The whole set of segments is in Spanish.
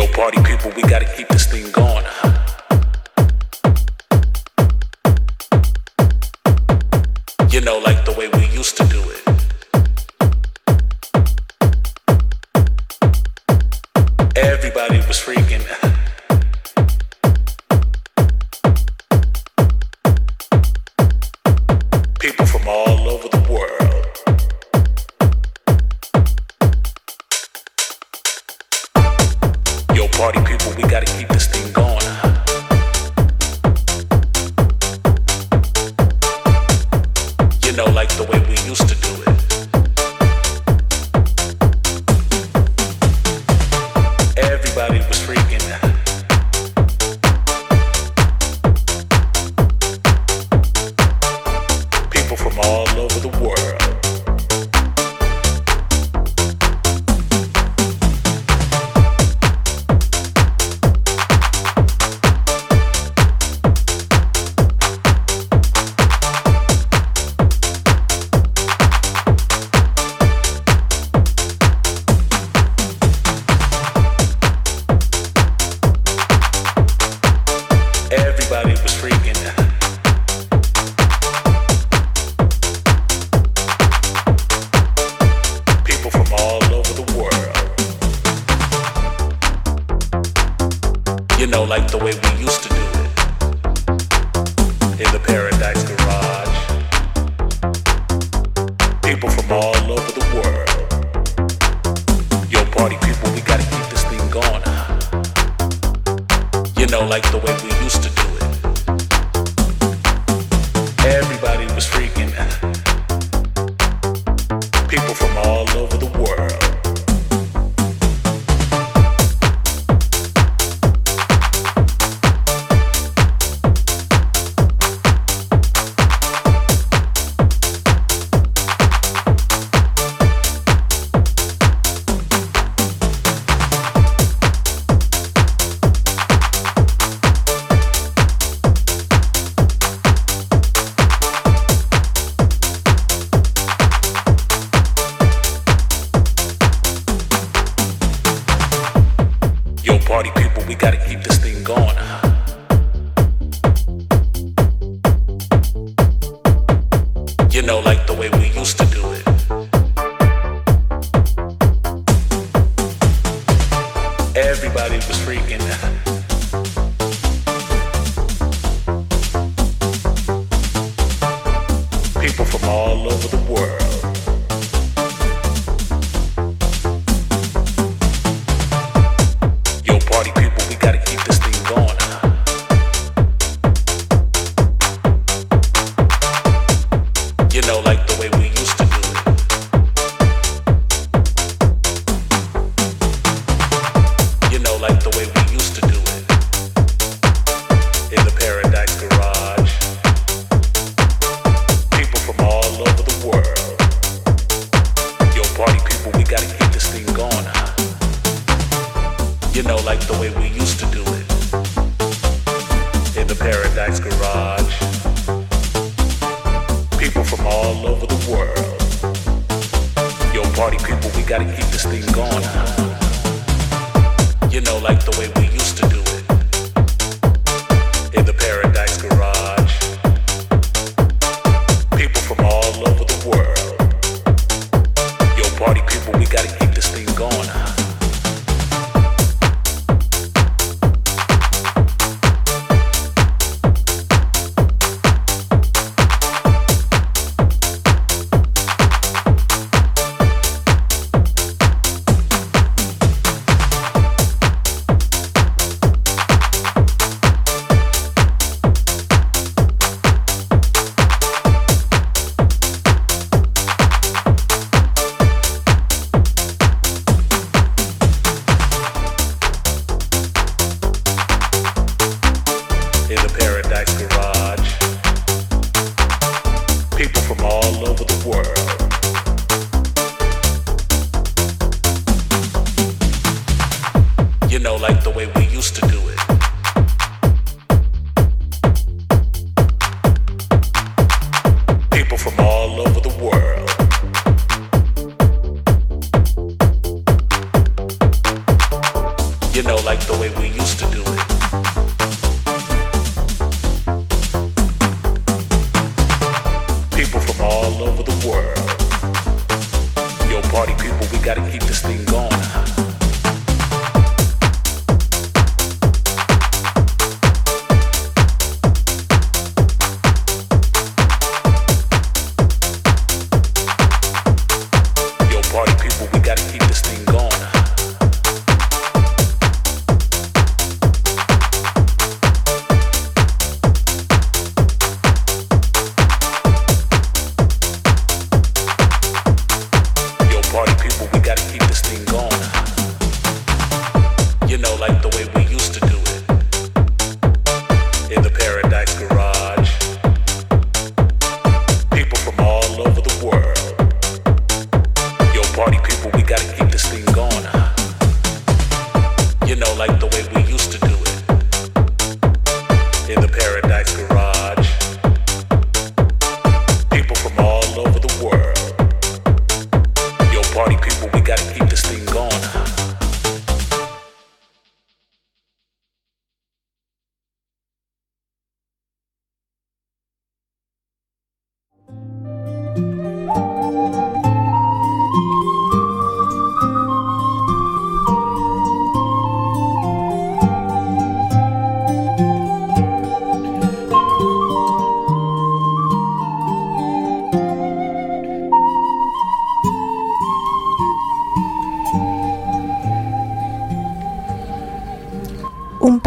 Yo, party people, we gotta keep this thing going. You know, like the way we used to do it. you know, like the way we used to do it. Everybody was freaking. People from all over the world. the Paradise Garage. People from all over the world. Yo, party people, we gotta keep this thing going. Huh? You know, like the way we used to do it. In the Paradise.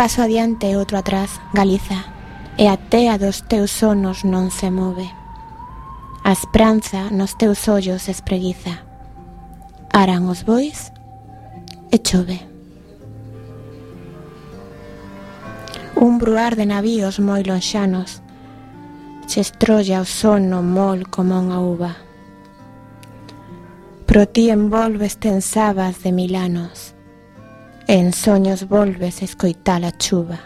paso adiante e outro atrás, Galiza, e a tea dos teus sonos non se move. A esperanza nos teus ollos espreguiza. Aran os bois e chove. Un bruar de navíos moi lonxanos se estrolla o sono mol como unha uva. Pro ti envolves ten de milanos En soños volves escoitar a chuva.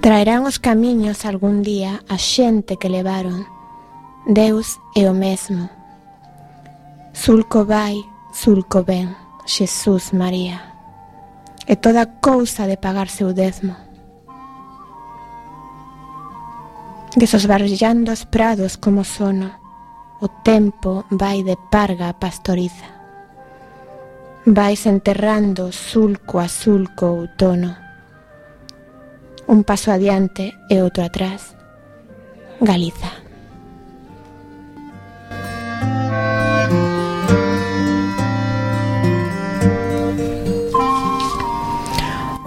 Traerán os camiños algún día a xente que levaron. Deus é o mesmo. Sulco vai, sulco ven, Xesús María. E toda cousa de pagar seu dezmo. Desosbarbillando os prados como sono, o tempo vai de parga a pastoriza. Vais enterrando sulco a sulco o outono. Un paso adiante e outro atrás. Galiza.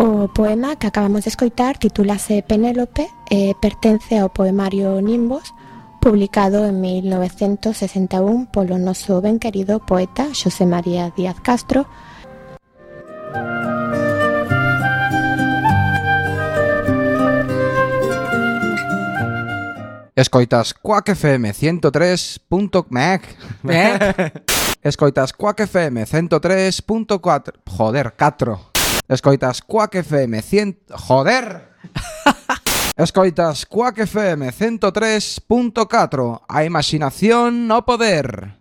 O poema que acabamos de escoitar titulase Penélope e pertence ao poemario Nimbos publicado en 1961 polo noso ben querido poeta Xosé María Díaz Castro. Escoitas Quack FM 103.meg Escoitas Quack FM 103.4 Joder, 4 Escoitas Quack FM 100 Joder Escoitas Quack FM 103.4 A imaginación no poder.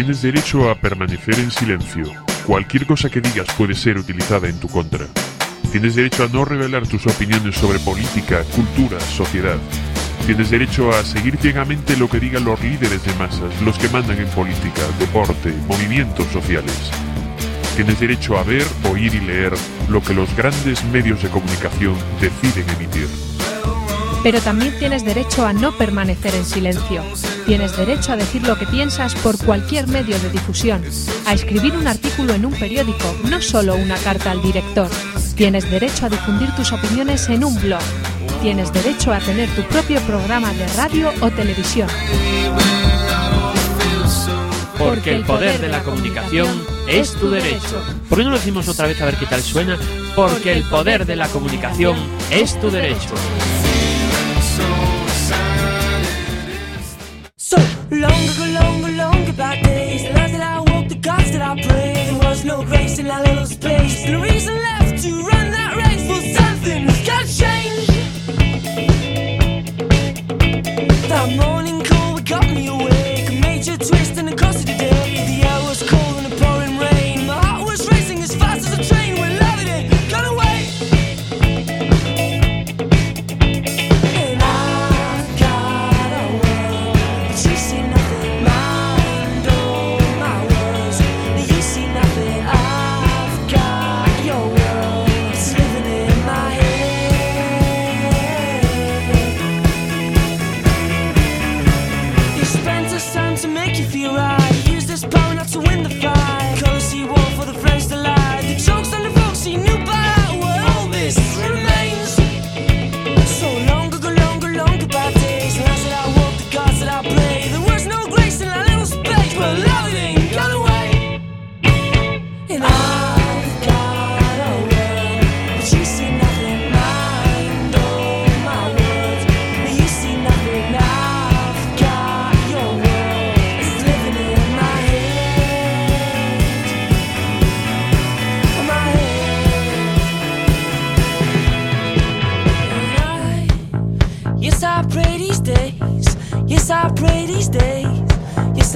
Tienes derecho a permanecer en silencio. Cualquier cosa que digas puede ser utilizada en tu contra. Tienes derecho a no revelar tus opiniones sobre política, cultura, sociedad. Tienes derecho a seguir ciegamente lo que digan los líderes de masas, los que mandan en política, deporte, movimientos sociales. Tienes derecho a ver, oír y leer lo que los grandes medios de comunicación deciden emitir. Pero también tienes derecho a no permanecer en silencio. Tienes derecho a decir lo que piensas por cualquier medio de difusión, a escribir un artículo en un periódico, no solo una carta al director. Tienes derecho a difundir tus opiniones en un blog. Tienes derecho a tener tu propio programa de radio o televisión. Porque el poder de la comunicación es tu derecho. ¿Por qué no lo decimos otra vez a ver qué tal suena? Porque el poder de la comunicación es tu derecho. So long ago, long, long back days.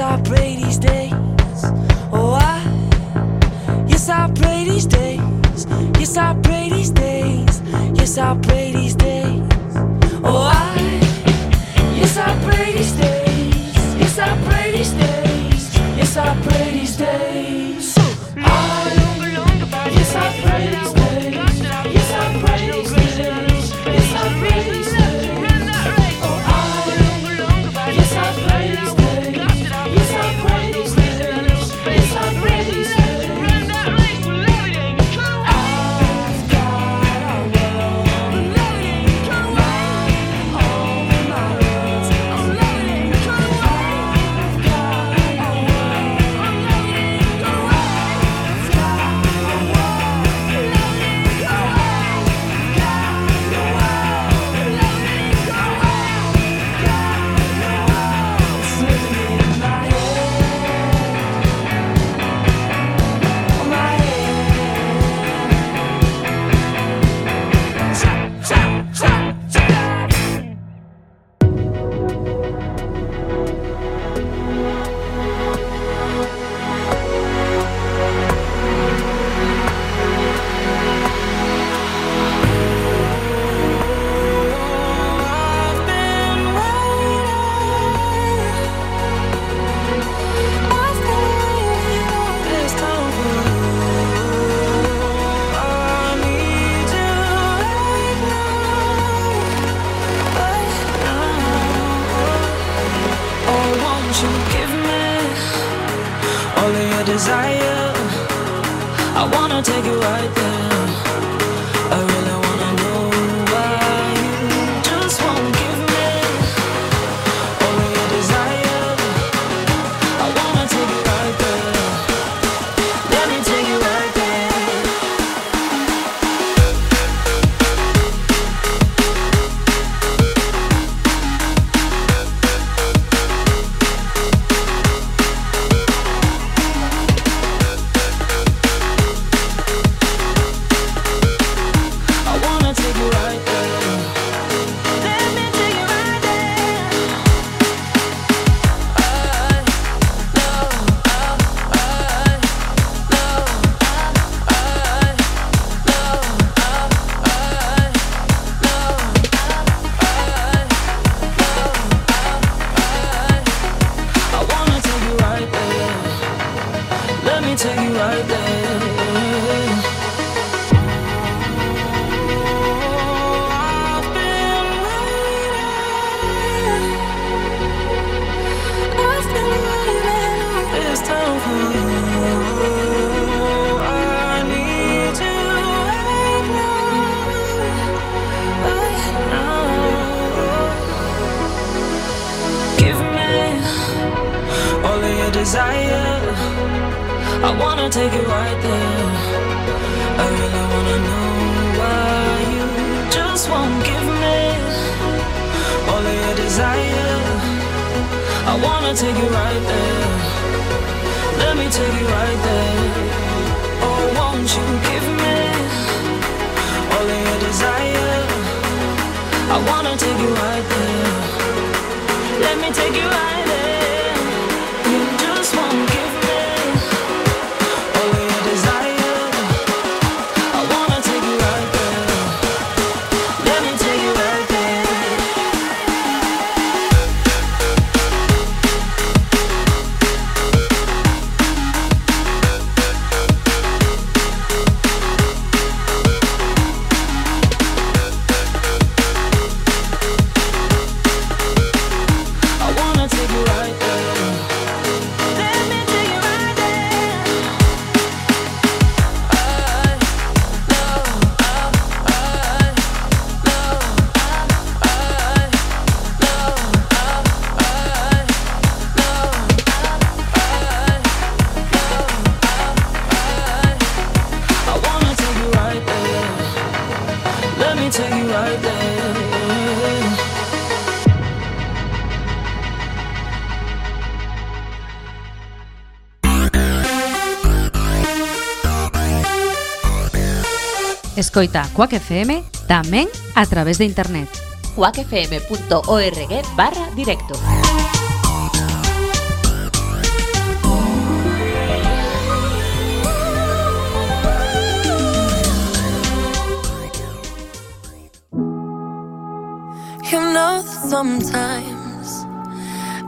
I pray. I'ma take you right there. Let me take you right there. Oh, won't you give me all of your desire? I wanna take you right there. Let me take you right there. Escoita a Quack FM tamén a través de internet. quackfm.org barra directo. You know that sometimes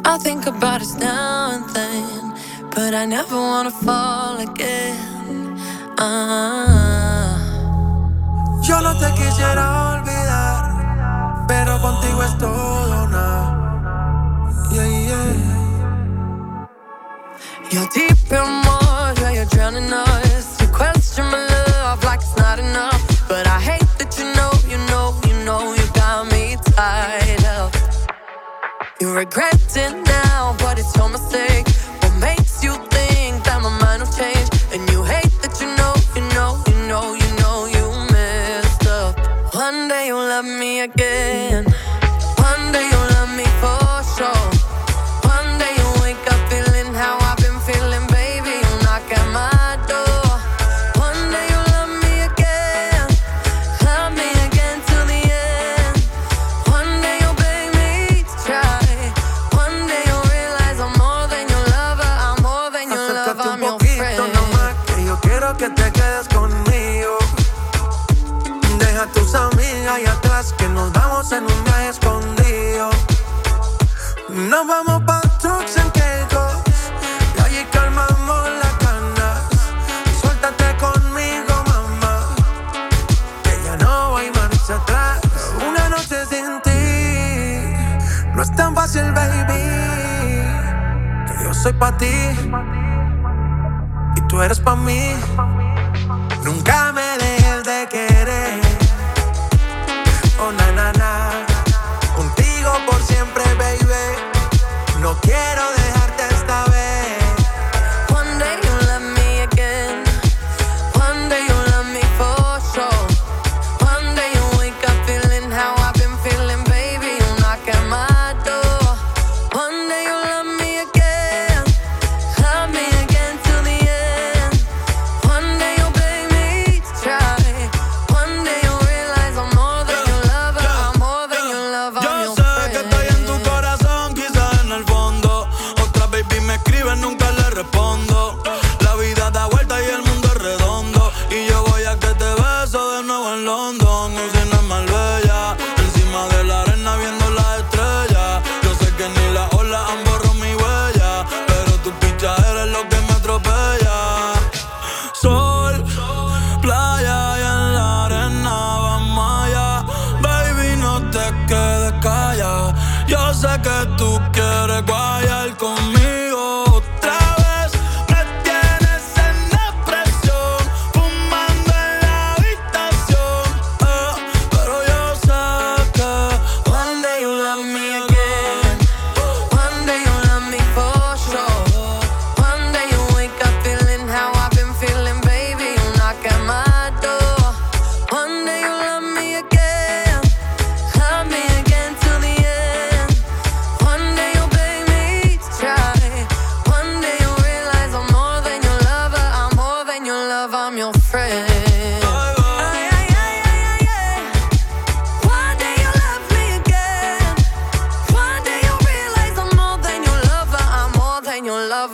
I think about us now and then, but I never wanna fall again. Uh -huh. Yo no te quisiera olvidar, pero contigo es todo nada. Yeah, yeah. You're deep in water, you're drowning us. You question my love like it's not enough. But I hate that you know, you know, you know, you got me tied up. You regret it now, but it's your mistake. Nos vamos pa' trucks en Kegos Y allí calmamos las canas Suéltate conmigo, mamá. Que ya no hay marcha atrás. Una noche sin ti. No es tan fácil, baby. Que yo soy pa' ti. Y tú eres pa' mí.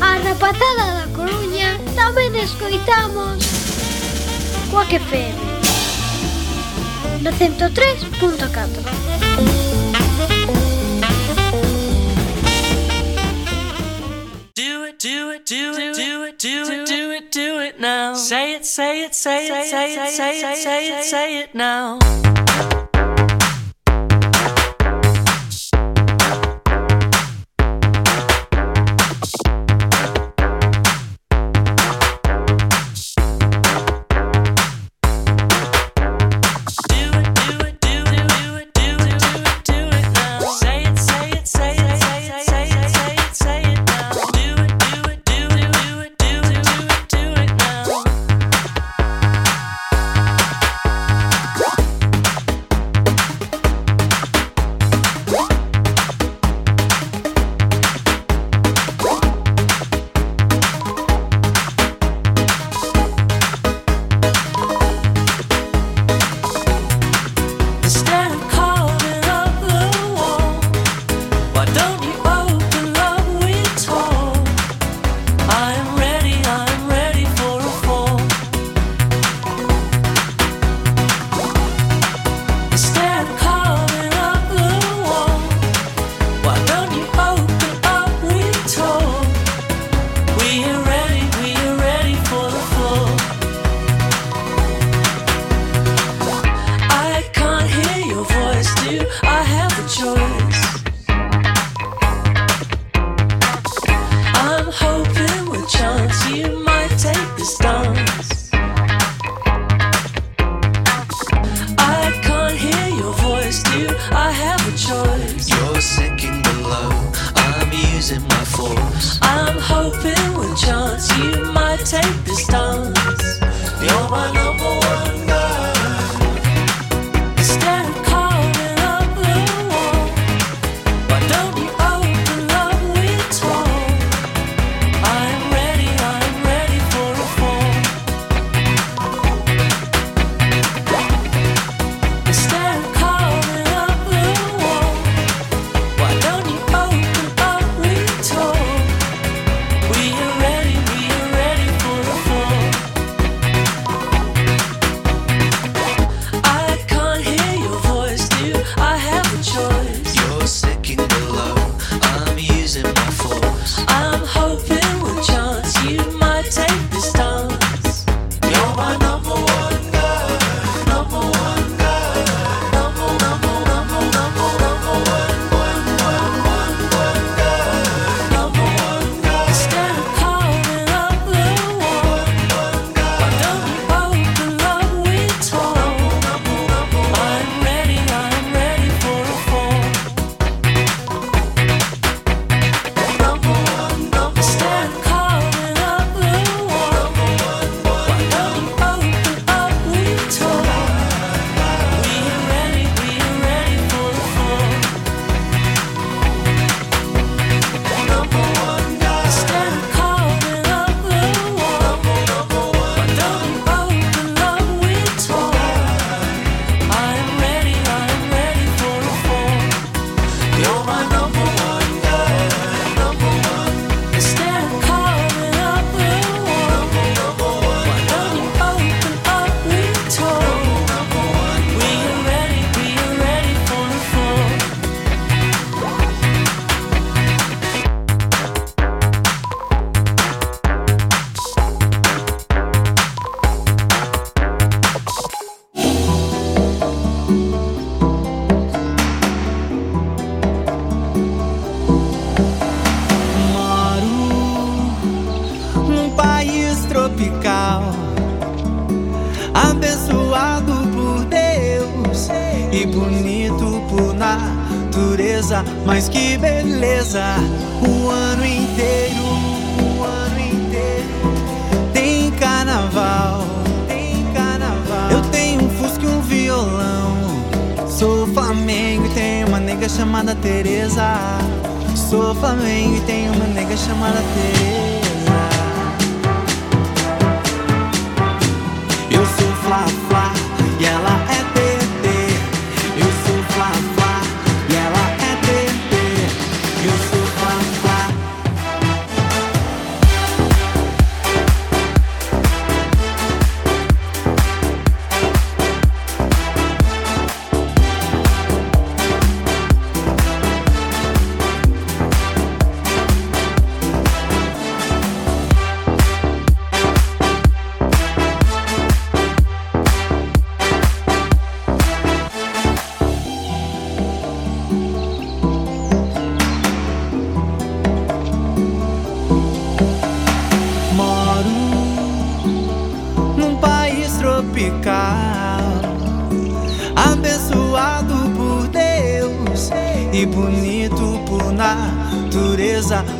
A rapatada da Coruña tamén escoitamos Coac FM no 103.4 do it, do it, do it, do it, do it, do it now. Say it, say it, say it, say it, say it, say it, say it now.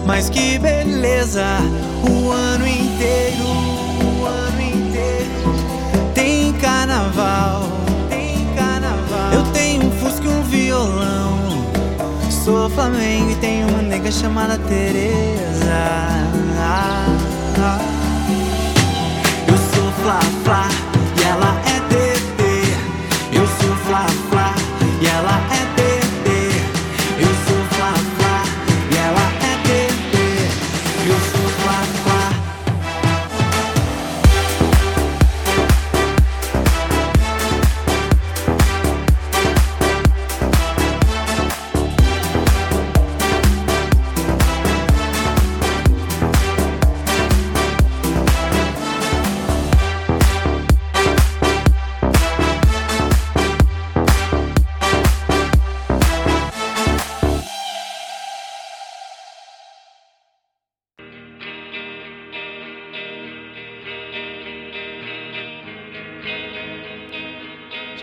Mas que beleza, o ano inteiro, o ano inteiro tem carnaval. Tem carnaval. Eu tenho um fusco e um violão. Sou Flamengo e tenho uma nega chamada Teresa. Eu sou Fla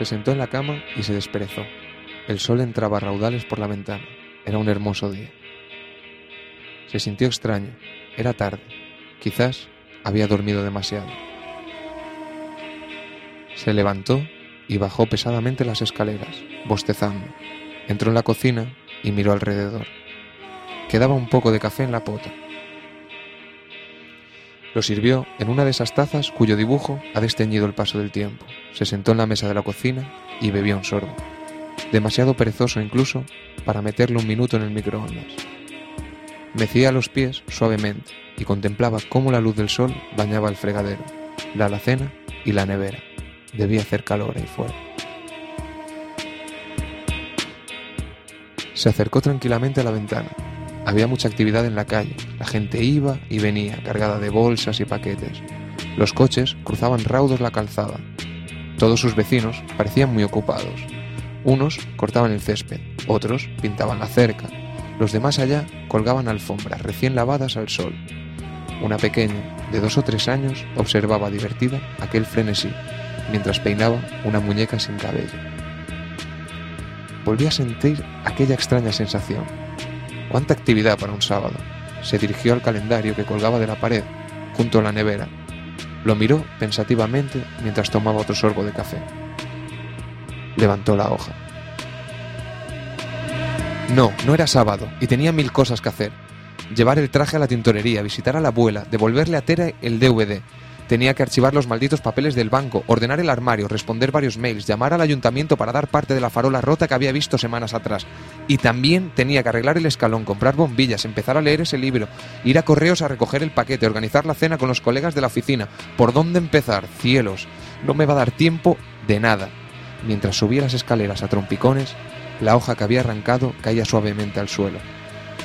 Se sentó en la cama y se desperezó. El sol entraba a raudales por la ventana. Era un hermoso día. Se sintió extraño. Era tarde. Quizás había dormido demasiado. Se levantó y bajó pesadamente las escaleras, bostezando. Entró en la cocina y miró alrededor. Quedaba un poco de café en la pota. Lo sirvió en una de esas tazas cuyo dibujo ha desteñido el paso del tiempo. Se sentó en la mesa de la cocina y bebió un sorbo. Demasiado perezoso incluso para meterle un minuto en el microondas. Mecía los pies suavemente y contemplaba cómo la luz del sol bañaba el fregadero, la alacena y la nevera. Debía hacer calor ahí fuera. Se acercó tranquilamente a la ventana. Había mucha actividad en la calle. La gente iba y venía, cargada de bolsas y paquetes. Los coches cruzaban raudos la calzada. Todos sus vecinos parecían muy ocupados. Unos cortaban el césped, otros pintaban la cerca. Los de más allá colgaban alfombras recién lavadas al sol. Una pequeña, de dos o tres años, observaba divertida aquel frenesí, mientras peinaba una muñeca sin cabello. Volví a sentir aquella extraña sensación. ¡Cuánta actividad para un sábado! Se dirigió al calendario que colgaba de la pared, junto a la nevera. Lo miró pensativamente mientras tomaba otro sorbo de café. Levantó la hoja. No, no era sábado, y tenía mil cosas que hacer. Llevar el traje a la tintorería, visitar a la abuela, devolverle a Tera el DVD. Tenía que archivar los malditos papeles del banco, ordenar el armario, responder varios mails, llamar al ayuntamiento para dar parte de la farola rota que había visto semanas atrás. Y también tenía que arreglar el escalón, comprar bombillas, empezar a leer ese libro, ir a correos a recoger el paquete, organizar la cena con los colegas de la oficina. ¿Por dónde empezar? Cielos, no me va a dar tiempo de nada. Mientras subía las escaleras a trompicones, la hoja que había arrancado caía suavemente al suelo.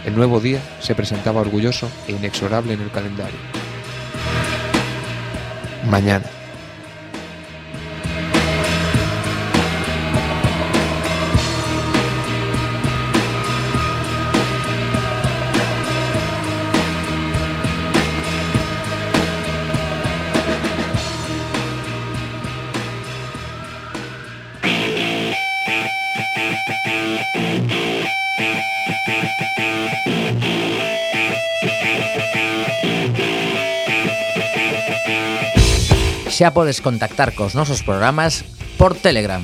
El nuevo día se presentaba orgulloso e inexorable en el calendario. Mañana. Xa podes contactar cos nosos programas por Telegram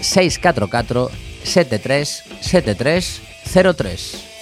644 73 73 03.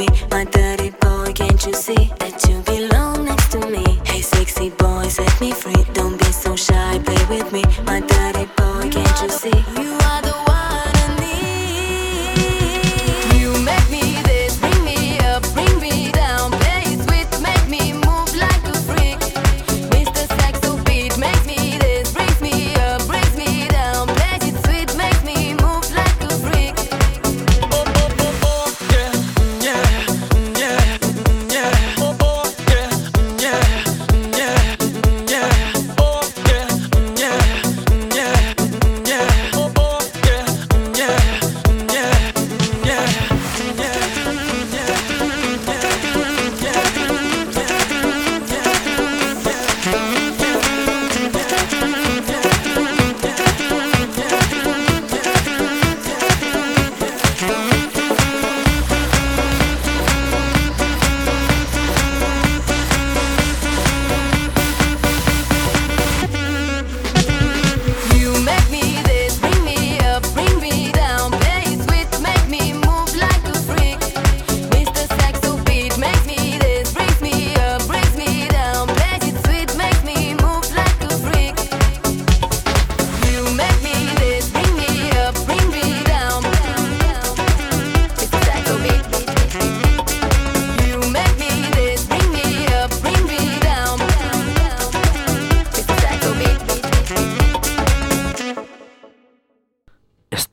me, my dad.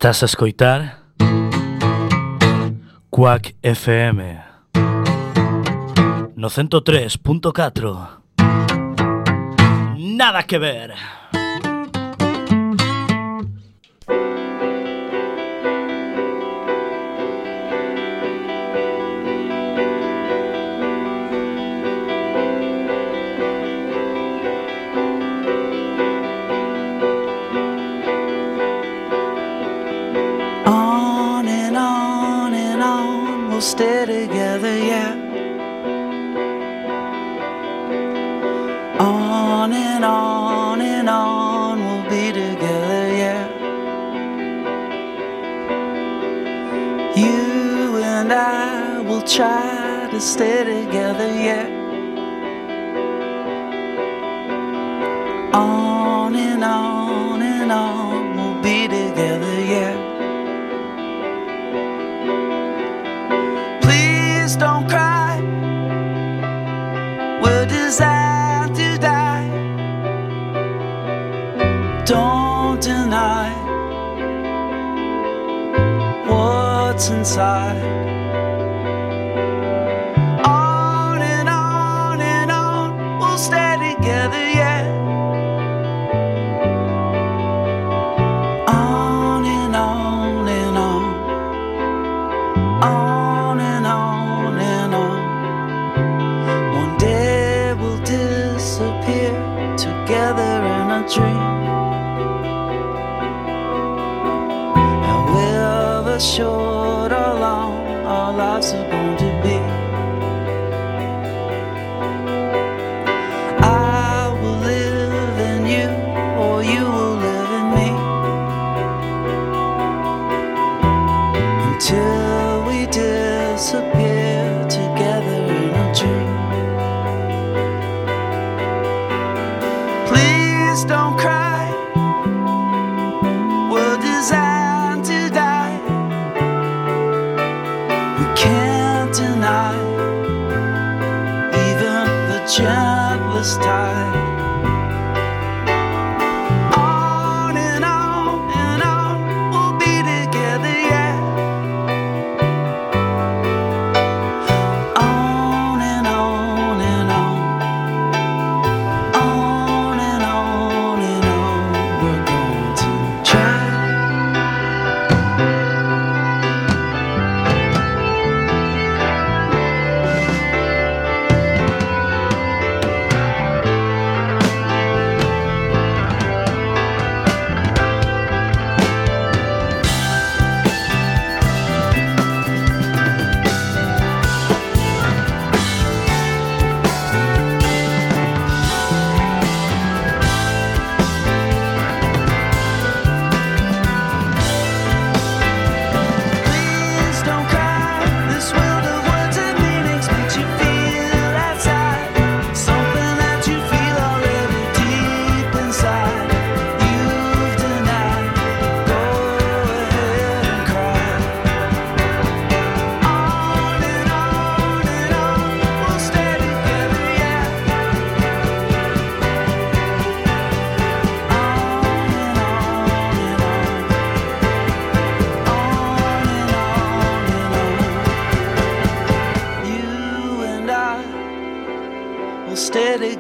Estás a escoitar Quack FM No 103.4 Nada que ver. stay together, yeah. On and on and on, we'll be together, yeah. You and I will try to stay together, yeah. inside.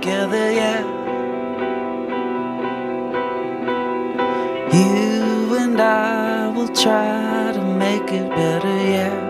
Together, yeah. You and I will try to make it better, yeah.